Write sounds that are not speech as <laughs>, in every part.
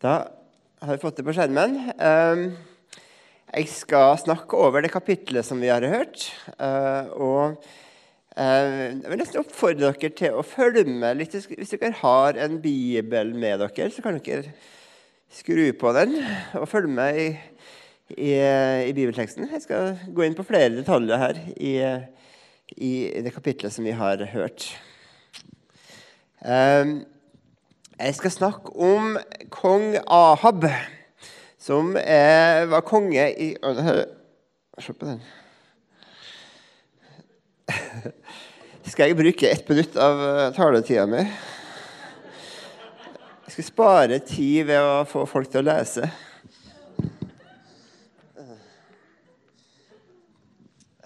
Da har vi fått det på skjermen. Ehm, jeg skal snakke over det kapitlet som vi har hørt. Eh, og eh, jeg vil nesten oppfordre dere til å følge med litt. Hvis dere har en bibel med dere, så kan dere skru på den og følge med i, i, i bibelteksten. Jeg skal gå inn på flere detaljer her i, i det kapitlet som vi har hørt. Um, jeg skal snakke om kong Ahab, som er, var konge i Se på den. Skal jeg bruke ett minutt av eh, taletida mi? Jeg skal spare tid ved å få folk til å lese.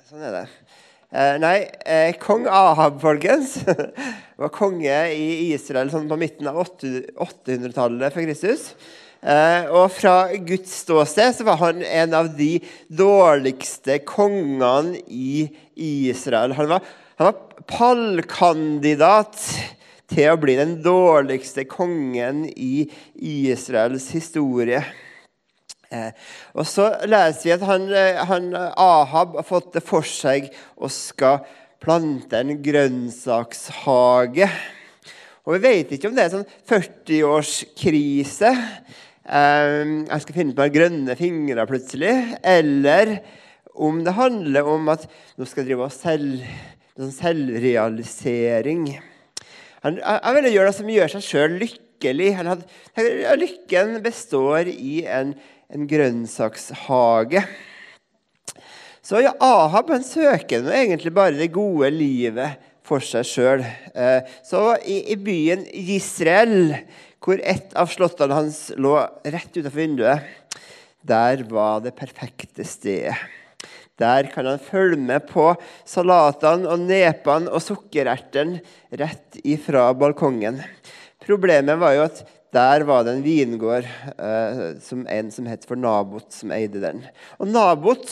Sånn er det. Eh, nei, eh, kong Ahab, folkens, <laughs> var konge i Israel sånn på midten av 800-tallet for Kristus. Eh, og fra Guds ståsted så var han en av de dårligste kongene i Israel. Han var, han var pallkandidat til å bli den dårligste kongen i Israels historie. Eh, og så leser vi at han, eh, han, Ahab har fått det for seg å skal plante en grønnsakshage. Og vi vet ikke om det er sånn 40-årskrise. Eh, jeg skal finne på grønne fingre plutselig. Eller om det handler om at nå skal jeg drive og selge. sånn selvrealisering. Han, ville gjøre det som gjør seg sjøl lykkelig. Lykken består i en en grønnsakshage. Så ja, Ahab han søker egentlig bare det gode livet for seg sjøl. Eh, så i, i byen Israel, hvor et av slottene hans lå rett utenfor vinduet, der var det perfekte stedet. Der kan han følge med på salatene og nepene og sukkerertene rett ifra balkongen. Problemet var jo at der var det en vingård eh, som en som het for Nabot, som eide den. Og Nabot,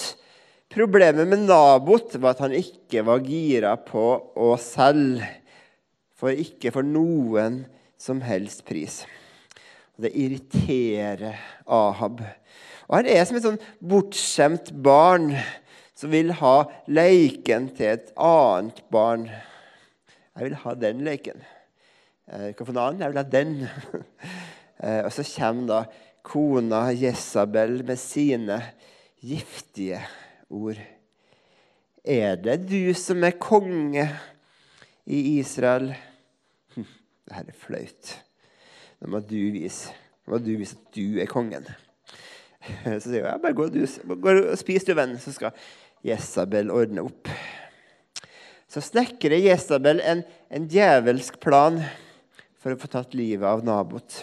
Problemet med Nabot var at han ikke var gira på å selge. For ikke for noen som helst pris. Det irriterer Ahab. Og Han er som et sånn bortskjemt barn som vil ha leiken til et annet barn. Jeg vil ha den leiken. Eh, hva for noe annet? Jeg vil ha den. <laughs> Eh, og så kommer da kona Jesabel med sine giftige ord. Er det du som er konge i Israel? Hm, det her er flaut. Nå må du vise, må du vise at du er kongen. <laughs> Så sier hun ja, bare gå, gå og spis, du, venn, så skal Jesabel ordne opp. Så snekrer Jesabel en, en djevelsk plan for å få tatt livet av Nabot.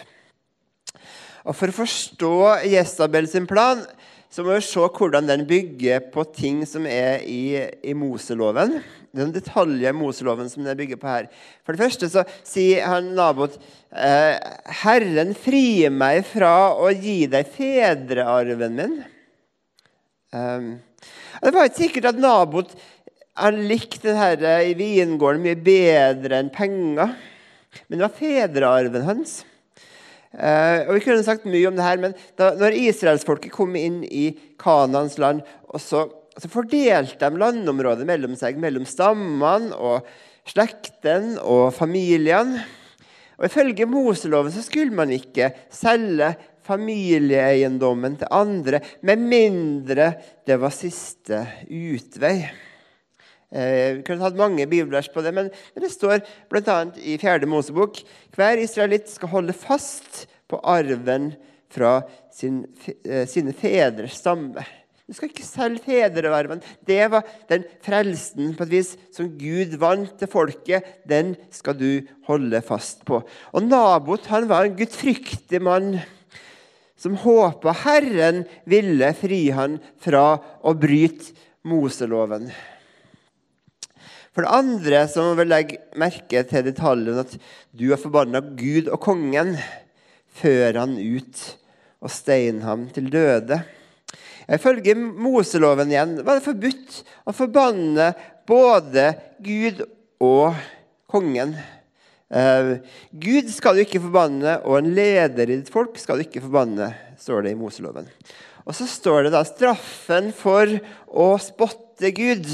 Og For å forstå Jesabel sin plan så må vi se hvordan den bygger på ting som er i, i Moseloven. Den detaljer Moseloven som den bygger på her. For det første så sier han Nabot eh, Herren fri meg fra å gi deg fedrearven min. Um, det var ikke sikkert at Nabot han likte denne i vingården mye bedre enn penger. Men det var fedrearven hans. Eh, og Vi kunne sagt mye om det her, men da når israelsfolket kom inn i Kanans land, så, så fordelte de landområdet mellom seg, mellom stammene og slekten og familiene. Og Ifølge Moseloven så skulle man ikke selge familieeiendommen til andre med mindre det var siste utvei. Eh, vi kunne hatt mange bibelvers på det, men det står bl.a. i 4. Mosebok hver israelitt skal holde fast på arven fra sin, eh, sine fedres stamme. Du skal ikke selge fedrearven. Det var den frelsen på et vis som Gud vant til folket. Den skal du holde fast på. Og Nabot han var en gudfryktig mann som håpa Herren ville fri han fra å bryte Moseloven. For det andre så må vi legge merke til detaljen at du har forbanna Gud og kongen før han ut og stein ham til døde. Ifølge Moseloven igjen var det forbudt å forbanne både Gud og kongen. Eh, Gud skal du ikke forbanne, og en leder i ditt folk skal du ikke forbanne, står det i Moseloven. Og så står det da straffen for å spotte Gud.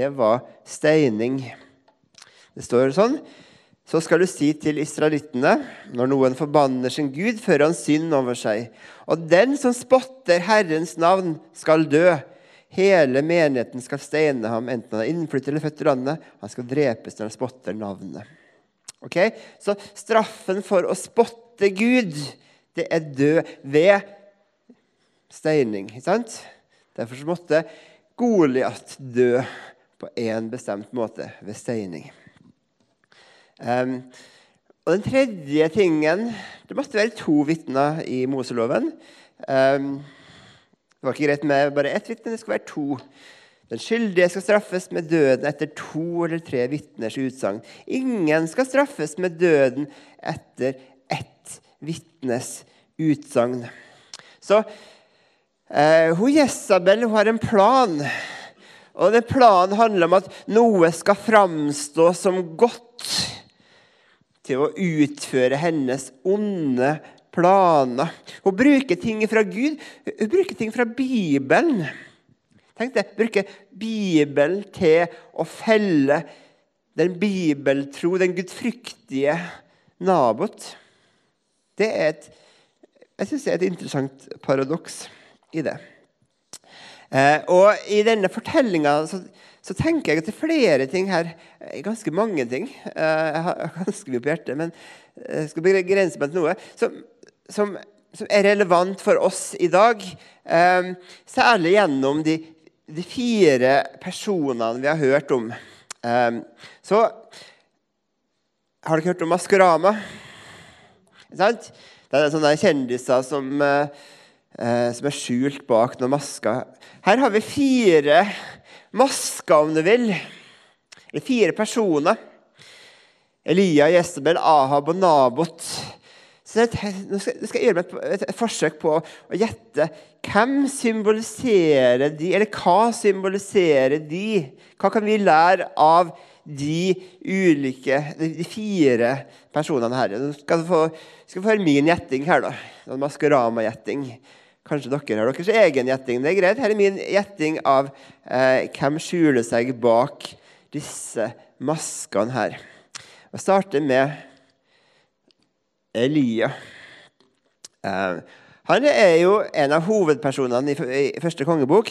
Det var steining. Det står sånn Så skal du si til israelittene når noen forbanner sin Gud, fører han synd over seg. Og den som spotter Herrens navn, skal dø. Hele menigheten skal steine ham, enten han er innflyttet eller født i landet. Han skal drepes når han spotter navnet. Ok? Så straffen for å spotte Gud, det er død ved steining. ikke sant? Derfor måtte Goliat dø på én bestemt måte, ved steining. Um, og den tredje tingen Det måtte være to vitner i Moseloven. Um, det var ikke greit med bare ett vitne, det skulle være to. Den skyldige skal straffes med døden etter to eller tre vitners utsagn. Ingen skal straffes med døden etter ett vitnes utsagn. Så eh, hun Jesabel hun har en plan. Og den planen handler om at noe skal framstå som godt til å utføre hennes onde planer. Hun bruker ting fra Gud. Hun bruker ting fra Bibelen. Tenk det, Bruker Bibelen til å felle den bibeltro, den gudfryktige nabot. Det er et, jeg synes det er et interessant paradoks i det. Eh, og I denne fortellinga så, så, tenker jeg at det er flere ting her. Ganske mange ting. Eh, jeg har ganske mye på hjertet, men jeg skal begrense meg til noe. som, som, som, er relevant for oss i dag. Eh, særlig gjennom de, de, fire personene vi har hørt om. Eh, så har dere hørt om Maskorama? Det er sånne kjendiser som, eh, som er skjult bak noen masker. Her har vi fire masker, om du vil. Eller fire personer. Elia, Jesabel, Ahab og Nabot. Så nå skal, jeg gjøre meg et, et, forsøk på å gjette. Hvem symboliserer de, eller hva symboliserer de? Hva kan vi lære av de ulike, de fire personene her? Nå skal du få, få høre min gjetting her, da. Maskorama-gjetting. Kanskje dere har deres egen gjetting. Det er greit. Her er min gjetting av eh, hvem skjuler seg bak disse maskene her. Jeg starter med Elia. Eh, han er jo en av hovedpersonene i, i første kongebok.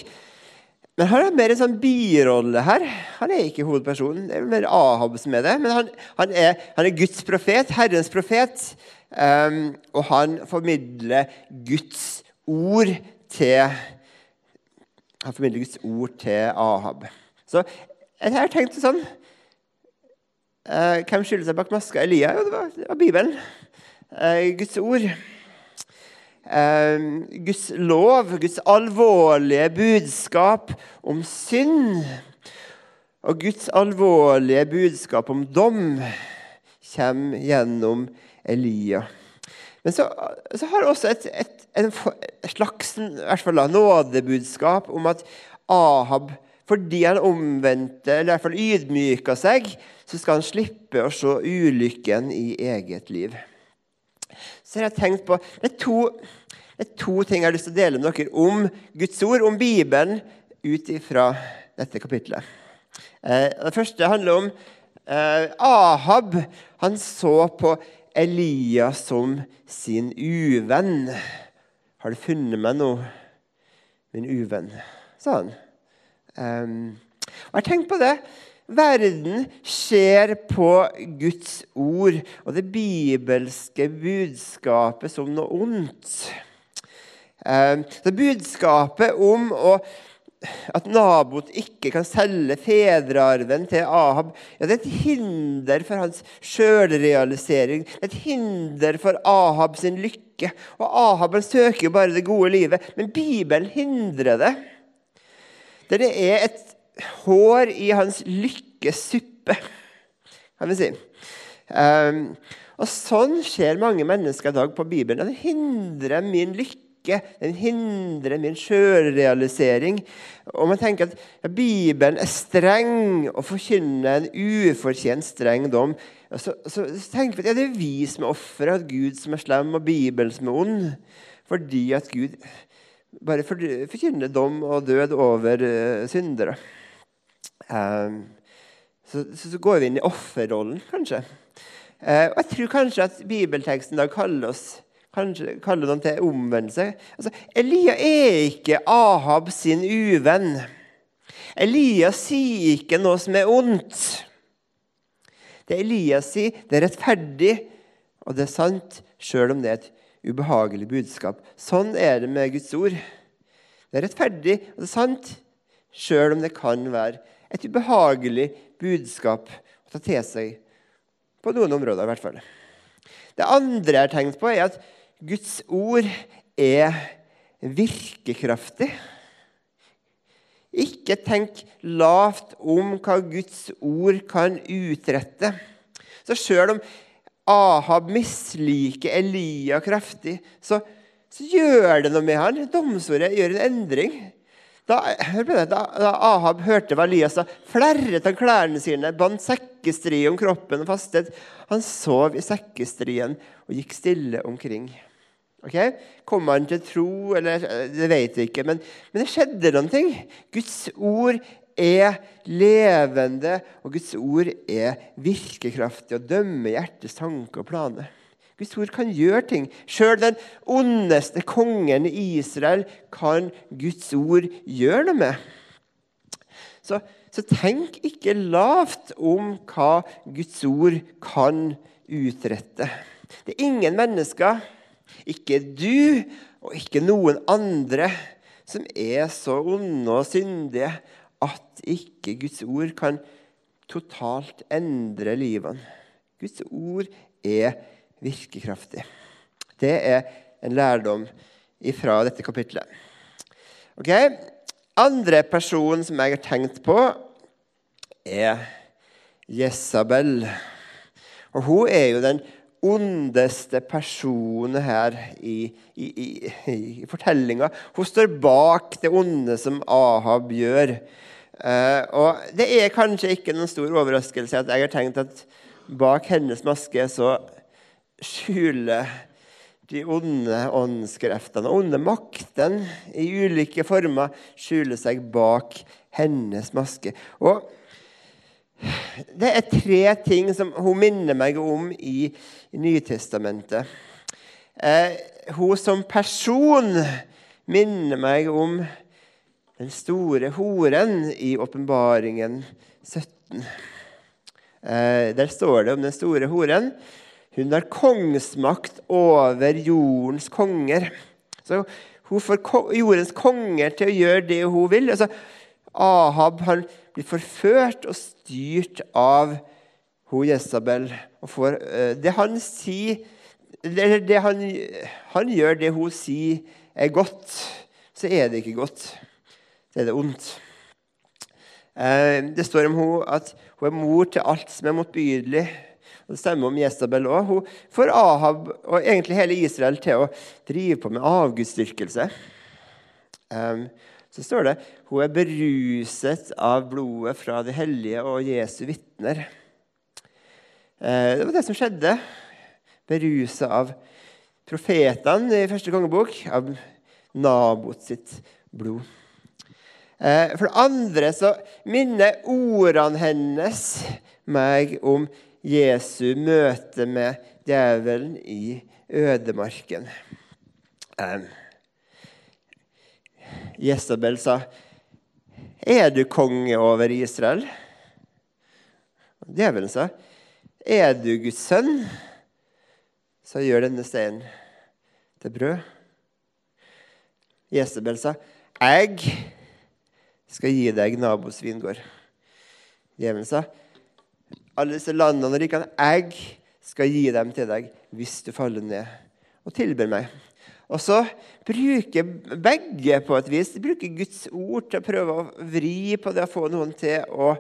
Men han har mer en sånn birolle her. Han er ikke hovedpersonen. Det er mer Ahab som er det. Men han, han, er, han er, Guds profet, Herrens profet. Um, og han formidler Guds ord til Han formidler Guds ord til Ahab. Så jeg har tenkt sånn eh, Hvem skylder seg bak maska? Elia? Jo, det var, det var Bibelen. Eh, Guds ord. Eh, Guds lov, Guds alvorlige budskap om synd. Og Guds alvorlige budskap om dom kommer gjennom Elia. Men så, så har også et, et, en, slags fall nådebudskap om at Ahab, fordi han omvendte, eller i hvert fall ydmyka seg, så skal han slippe å se ulykken i eget liv så har jeg tenkt på det er, to, det er to ting jeg har lyst til å dele med dere om Guds ord, om Bibelen, ut ifra dette kapitlet. Eh, det første handler om eh, Ahab. Han så på Elias som sin uvenn. Har du funnet meg nå, min uvenn? sa han. Um, og jeg tenkte på det. Verden ser på Guds ord og det bibelske budskapet som noe ondt. Det budskapet om at Nabot ikke kan selge fedrearven til Ahab, ja, det er et hinder for hans sjølrealisering. Et hinder for Ahab sin lykke. Og Ahab søker jo bare det gode livet, men Bibelen hindrer det. Det er et hår i hans lykkesuppe, kan vi si. Um, og sånn skjer mange mennesker i dag på Bibelen. Den hindrer min lykke, den hindrer min sjølrealisering. Og man tenker at ja, Bibelen er streng og forkynner en ufortjent streng dom. Så, så, tenker vi at ja, det er vi som er ofre, at Gud som er slem, og Bibelen som er ond. Fordi at Gud bare forkynner dom og død over uh, syndere. Um, så, så, går vi inn i offerrollen, kanskje. Uh, og jeg tror kanskje at bibelteksten da kaller oss kanskje kaller noen til omvendelse. Altså, Elia er ikke Ahab sin uvenn. Elia sier ikke noe som er ondt. Det Elias sier, det er rettferdig, og det er sant, sjøl om det er et ubehagelig budskap. Sånn er det med Guds ord. Det er rettferdig, og det er sant, sjøl om det kan være et ubehagelig budskap å ta til seg på noen områder. i hvert fall. Det andre jeg har tenkt på, er at Guds ord er virkekraftig. Ikke tenk lavt om hva Guds ord kan utrette. Så sjøl om Ahab misliker Elia kraftig, så, så, gjør det noe med han. Domsordet gjør en endring. Da, da, da Ahab hørte hva Elias sa, flerret han klærne sine, bandt sekkestrie om kroppen og fastet. Han sov i sekkestrien og gikk stille omkring. Okay? Kommer han til tro, eller det vet vi ikke, men, men det skjedde noen ting. Guds ord er levende, og Guds ord er virkekraftig og dømmer hjertets tanker og planer. Guds ord kan gjøre ting. Sjøl den ondeste kongen i Israel kan Guds ord gjøre noe med. Så, så tenk ikke lavt om hva Guds ord kan utrette. Det er ingen mennesker ikke du og ikke noen andre som er så onde og syndige at ikke Guds ord kan totalt endre livene. Guds ord er virkekraftig. Det er en lærdom fra dette kapitlet. Ok, Andre person som jeg har tenkt på, er Jesabel. Og hun er jo den ondeste personen her i, i, i, i fortellinga. Hun står bak det onde som Ahab gjør. Uh, og Det er kanskje ikke noen stor overraskelse at jeg har tenkt at bak hennes maske så skjuler de onde åndskreftene og onde maktene i ulike former skjuler seg bak hennes maske. Og det er tre ting som hun minner meg om i, Nytestamentet. Eh, hun som person minner meg om den store horen i Åpenbaringen 17. Eh, der står det om den store horen. Hun har kongsmakt over jordens konger. Så hun får jordens konger til å gjøre det hun vil. Altså, Ahab han blir forført og styrt av hun Jesabel. Får, uh, det han sier Eller det han, han gjør det hun sier er godt, så er det ikke godt. Så er det ondt. Uh, det står om hun at hun er mor til alt som er motbydelig. Og Det stemmer om Jesabel òg. Hun får Ahab og egentlig hele Israel til å drive på med avgudsdyrkelse. Så står det hun er beruset av blodet fra de hellige og Jesu vitner. Eh, det var det som skjedde. Beruset av profetene i første kongebok, av Nabot sitt blod. Eh, for det andre så minner ordene hennes meg om Jesu møte med djevelen i ødemarken. Jesabel sa, 'Er du konge over Israel?' Djevelen sa, 'Er du Guds sønn?' Så gjør denne steinen til brød. Jesabel sa, 'Jeg skal gi deg nabos vingård.' Djevelen sa, 'Alle disse landene og rikene, jeg skal gi dem til deg hvis du faller ned og tilber meg.' Og så bruker begge på et vis bruker Guds ord til å prøve å vri på det, å få noen til å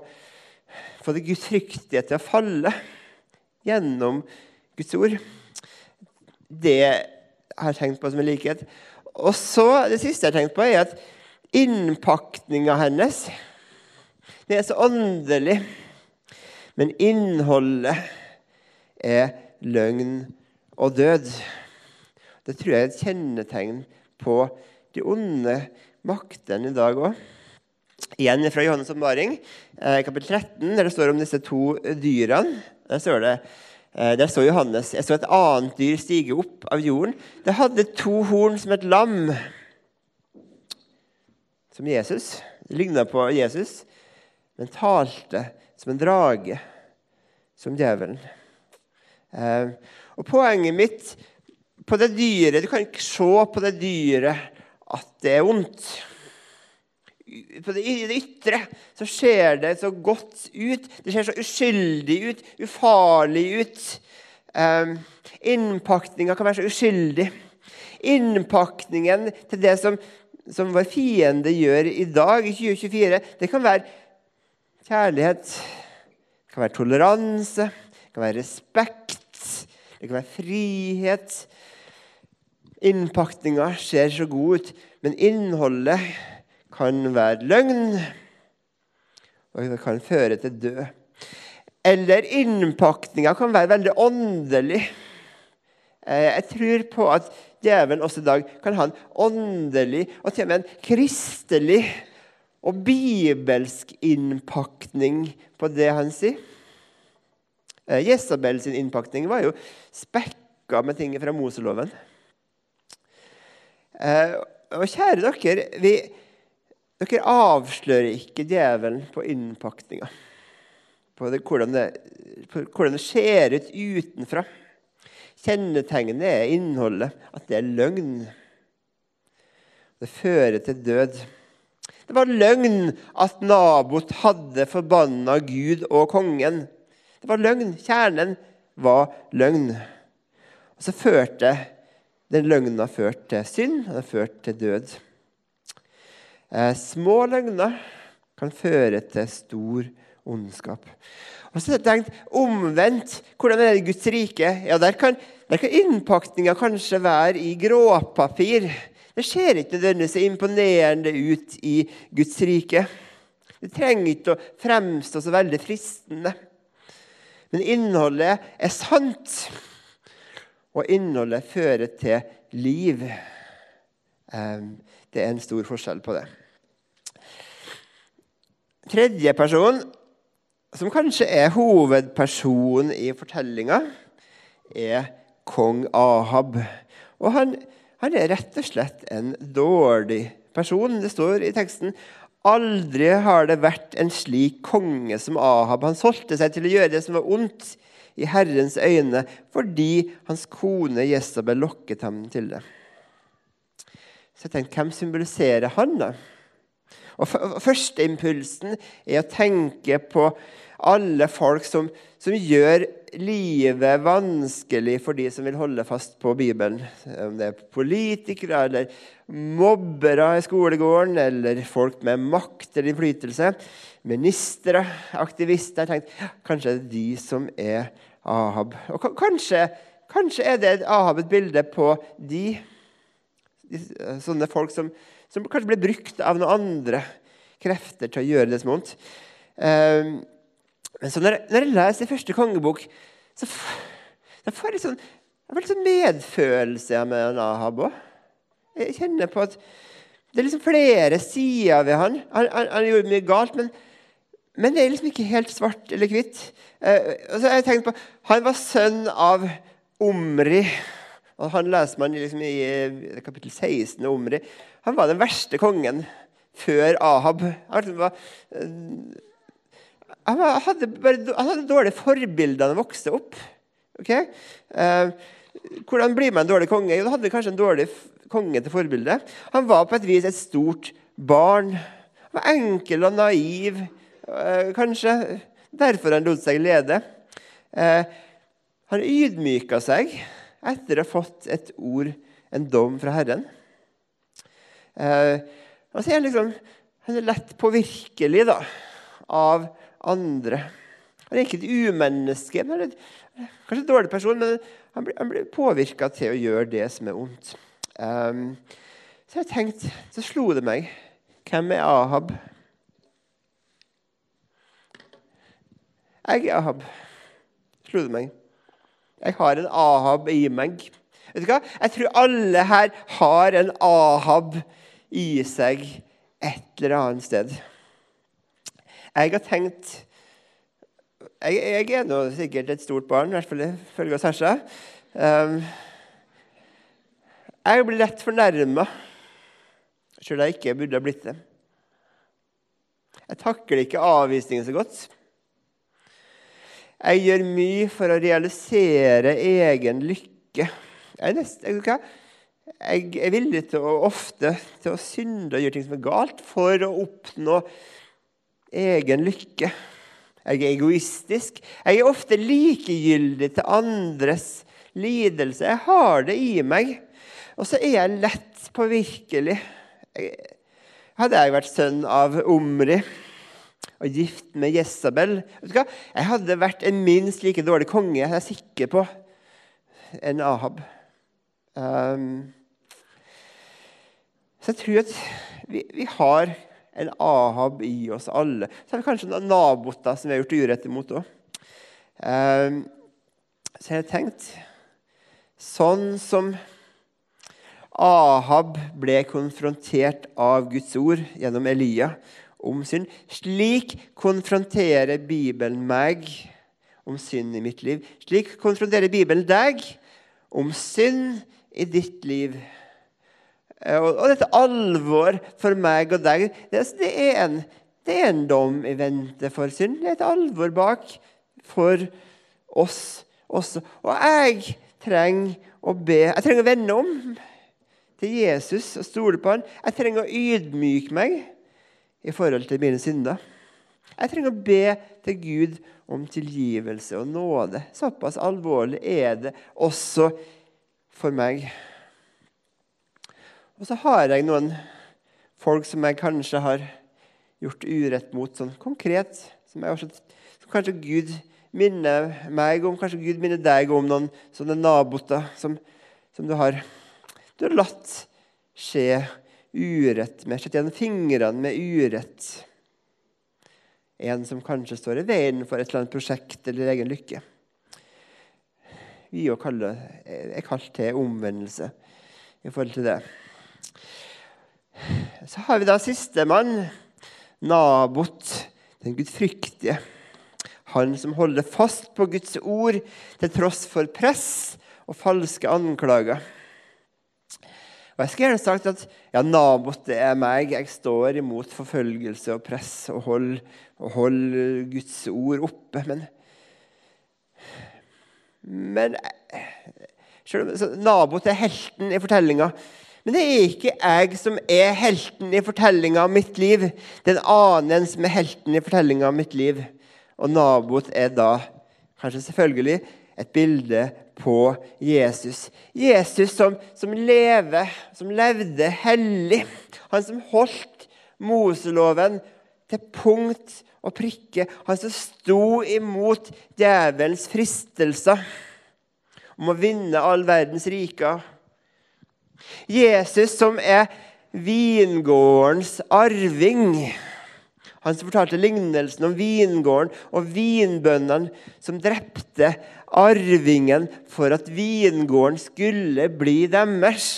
få det gudfryktige til å falle gjennom Guds ord. Det har jeg tenkt på som en likhet. Og så, Det siste jeg har tenkt på, er at innpakninga hennes det er så åndelig. Men innholdet er løgn og død. Det tror jeg er et kjennetegn på de onde maktene i dag òg. Igjen fra Johannes' omvaring, eh, kapittel 13, der det står om disse to dyrene. Der står det eh, der så Johannes jeg så et annet dyr stige opp av jorden. Det hadde to horn som et lam. Som Jesus. Det ligna på Jesus, men talte som en drage. Som djevelen. Eh, og Poenget mitt på det dyre. Du kan ikke se på det dyret at det er vondt. På det, I det ytre så ser det så godt ut. Det ser så uskyldig ut, ufarlig ut. Um, innpakninga kan være så uskyldig. Innpakningen til det som, som vår fiende gjør i dag, i 2024, det kan være kjærlighet, det kan være toleranse, det kan være respekt, det kan være frihet. Innpakninga ser så god ut, men innholdet kan være løgn, og det kan føre til død. Eller innpakninga kan være veldig åndelig. Eh, jeg tror på at djevelen også i dag kan ha en åndelig og til og med en kristelig og bibelsk innpakning på det han sier. Eh, Jesabel sin innpakning var jo spekka med ting fra Moseloven. Eh, og kjære dere, vi, dere avslører ikke djevelen på innpakninga. På, det, hvordan, det, på hvordan det ser ut utenfra. Kjennetegnet er innholdet, at det er løgn. Det fører til død. Det var løgn at Nabot hadde forbanna Gud og kongen. Det var løgn. Kjernen var løgn. Og så førte den løgnen har ført til synd, den har ført til død. Eh, små løgner kan føre til stor ondskap. Og så har jeg tenkt omvendt. Hvordan er det i Guds rike? Ja, Der kan, der kan innpakninga kanskje være i gråpapir. Det ser ikke nødvendigvis imponerende ut i Guds rike. Det trenger ikke å fremstå så veldig fristende. Men innholdet er sant og innholdet fører til liv. Det er en stor forskjell på det. Tredje person, som kanskje er hovedpersonen i fortellinga, er kong Ahab. Og han, han, er rett og slett en dårlig person. Det står i teksten Aldri har det vært en slik konge som Ahab. Han solgte seg til å gjøre det som var ondt i Herrens øyne fordi hans kone Jesabel lokket ham til det. Så jeg tenkte, Hvem symboliserer han, da? Og Førsteimpulsen er å tenke på alle folk som, som, gjør livet vanskelig for de som vil holde fast på Bibelen. Om det er politikere, eller mobbere i skolegården, eller folk med makt eller innflytelse. Ministre, aktivister. Jeg tenkte, Kanskje det er de som er Ahab. Og kanskje, kanskje er det Ahab et bilde på de, de sånne folk som, som, kanskje blir brukt av noen andre krefter til å gjøre det som vondt. Um, men så når, når, jeg leser i første kongebok, så, så får jeg sånn, jeg får litt sånn medfølelse med Ahab òg. Jeg kjenner på at det er liksom flere sider ved han. Han, han, han gjorde mye galt, men men det er liksom ikke helt svart eller hvitt. Eh, altså jeg tenkte på, Han var sønn av Omri. og Han leser man liksom i eh, kapittel 16 av Omri. Han var den verste kongen før Ahab. Han, var, eh, han, hadde, bare, han hadde dårlige forbilder da han vokste opp. Okay? Eh, hvordan blir man en dårlig konge? Jo, da hadde kanskje en dårlig konge til forbilde. Han var på et vis et stort barn. Han var enkel og naiv. Eh, kanskje derfor han lot seg lede. Eh, han ydmyka seg etter å ha fått et ord, en dom fra Herren. Han er liksom han er lett påvirkelig da, av andre. Han er ikke et umenneske, men er kanskje en dårlig person, men han blir, han blir påvirka til å gjøre det som er ondt. Um, så jeg tenkte, så slo det meg Hvem er Ahab? Jeg er Ahab, slo det meg. Jeg har en Ahab i meg. Vet du hva? Jeg tror alle her har en Ahab i seg et eller annet sted. Jeg har tenkt Jeg, jeg er nå sikkert et stort barn, i hvert fall ifølge Sasha. Um, jeg blir lett fornærma, sjøl jeg ikke burde ha blitt det. Jeg takler ikke avvisningen så godt. Jeg gjør mye for å realisere egen lykke. Jeg er, nest, jeg, jeg er villig til å, ofte til å synde og gjøre ting som er galt, for å oppnå egen lykke. Jeg er egoistisk. Jeg er ofte likegyldig til andres lidelse. Jeg har det i meg. Og så er jeg lett påvirkelig. Hadde jeg vært sønn av Omri og gift med Jesabel. Jeg hadde vært en minst like dårlig konge, jeg er sikker på, enn Ahab. Um, så jeg tror at vi, vi, har en Ahab i oss alle. Så har vi kanskje noen naboter som vi har gjort urett imot òg. Um, så jeg har tenkt Sånn som Ahab ble konfrontert av Guds ord gjennom Elia, om synd. Slik konfronterer Bibelen meg om synd i mitt liv. Slik konfronterer Bibelen deg om synd i ditt liv. Eh, og, dette alvor for meg og deg, det, er en, det er en dom i vente for synd. Det er et alvor bak for oss også. Og jeg trenger å be. Jeg trenger å vende om til Jesus og stole på han. Jeg trenger å ydmyke meg i forhold til mine synder. Jeg trenger å be til Gud om tilgivelse og nåde. Såpass alvorlig er det også for meg. Og så har jeg noen folk som jeg kanskje har gjort urett mot, sånn konkret. Som, også, som kanskje Gud minner meg om, kanskje Gud minner deg om noen sånne naboter som, som du, har, du har latt skje urett med, sett gjennom fingrene med urett. En som kanskje står i veien for et eller annet prosjekt eller egen lykke. Vi er kalt til omvendelse i forhold til det. Så har vi da sistemann, Nabot, den gudfryktige. Han som holder fast på Guds ord til tross for press og falske anklager. Og Jeg skulle gjerne sagt at ja, Nabot det er meg. Jeg står imot forfølgelse og press og holder hold Guds ord oppe. Men, men Nabot er helten i fortellinga. Men det er ikke jeg som er helten i fortellinga av mitt liv. Det er en annen som er helten i fortellinga av mitt liv. Og Nabot er da kanskje selvfølgelig et bilde på Jesus. Jesus som, som, lever, som levde hellig. Han som holdt Moseloven til punkt og prikke. Han som sto imot djevelens fristelser om å vinne all verdens riker. Jesus som er vingårdens arving. Han som fortalte lignelsen om vingården og vinbøndene som drepte arvingen for at vingården skulle bli deres.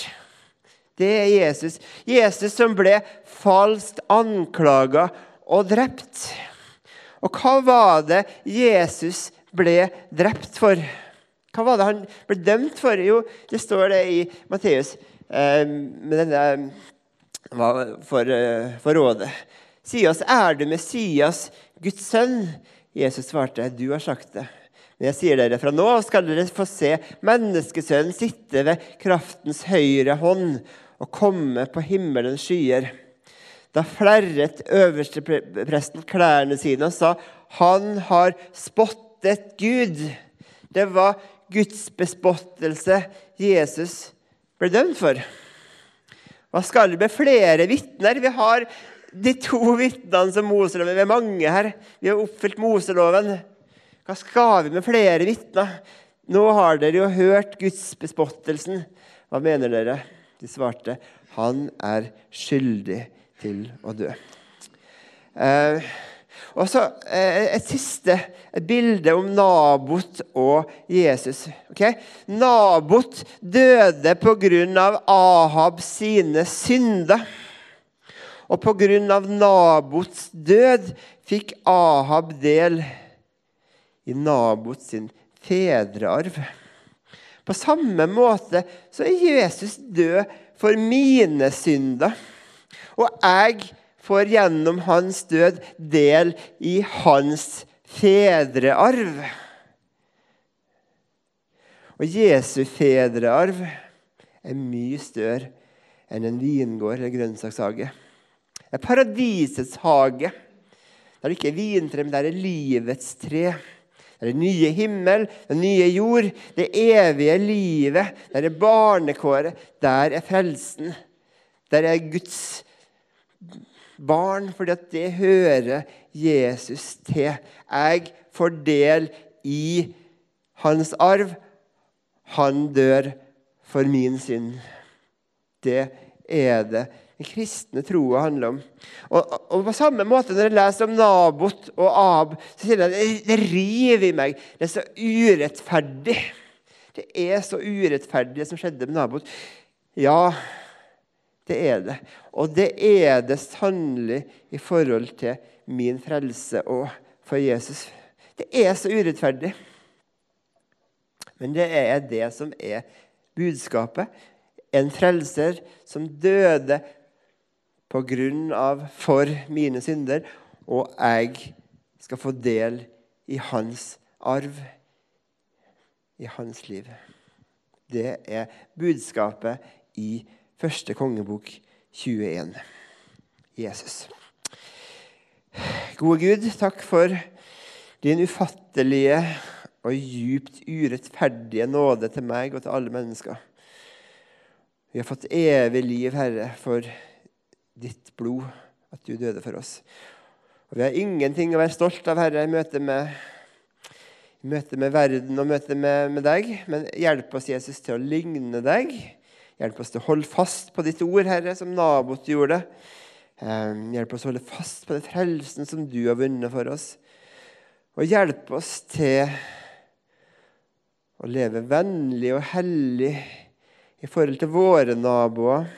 Det er Jesus. Jesus som ble falskt anklaga og drept. Og hva var det Jesus ble drept for? Hva var det han ble dømt for? Jo, det står det i Matteus eh, med denne for, eh, for rådet. Si oss, er du Messias, Guds sønn? Jesus svarte, du har sagt det. Men jeg sier dere, fra nå av skal dere få se menneskesønnen sitte ved kraftens høyre hånd og komme på himmelens skyer. Da flerret øverstepresten klærne sine og sa, 'Han har spottet Gud'. Det var Guds bespottelse Jesus ble dømt for. Hva skal det med flere vitner? Vi har de to vitnene som Moseloven Vi er mange her. Vi har oppfylt Moseloven. Hva skal vi med flere vitner? Nå har dere jo hørt gudsbespottelsen. Hva mener dere? De svarte, han er skyldig til å dø. Eh, Og så eh, et siste et bilde om Nabot og Jesus. Okay? Nabot døde pga. Ahab sine synder. Og pga. Nabots død fikk Ahab del i nabots sin fedrearv. På samme måte så er Jesus død for mine synder. Og jeg får gjennom hans død del i hans fedrearv. Og Jesu fedrearv er mye større enn en vingård eller grønnsakshage. Det er paradisets hage. Der det ikke er vintre, men der er livets tre. Det er nye himmel, den nye jord, det evige livet. Der er barnekåret. Der er frelsen. Der er Guds barn, fordi at det hører Jesus til. Jeg får del i hans arv. Han dør for min synd. Det er det den kristne troa handler om. Og, og, På samme måte når jeg leser om Nabot og Ab, så sier jeg at det, river i meg. Det er så urettferdig. Det er så urettferdig, det som skjedde med Nabot. Ja, det er det. Og det er det sannelig i forhold til min frelse og for Jesus. Det er så urettferdig. Men det er det som er budskapet. En frelser som døde på grunn av for mine synder, og jeg skal få del i hans arv, i hans liv. Det er budskapet i første kongebok 21. Jesus. Gode Gud, takk for din ufattelige og djupt urettferdige nåde til meg og til alle mennesker. Vi har fått evig liv, Herre, for ditt blod, at du døde for oss. Og Vi har ingenting å være stolt av, Herre, i møte med, i møte med verden og møte med, med, deg. Men hjelp oss, Jesus, til å ligne deg. Hjelp oss til å holde fast på ditt ord, Herre, som Nabot gjorde. Hjelp oss å holde fast på den frelsen som du har vunnet for oss. Og hjelp oss til å leve vennlig og hellig i forhold til våre naboer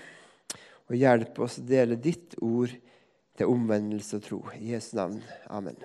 og hjelp oss å dele ditt ord til omvendelse og tro. I Jesu navn. Amen.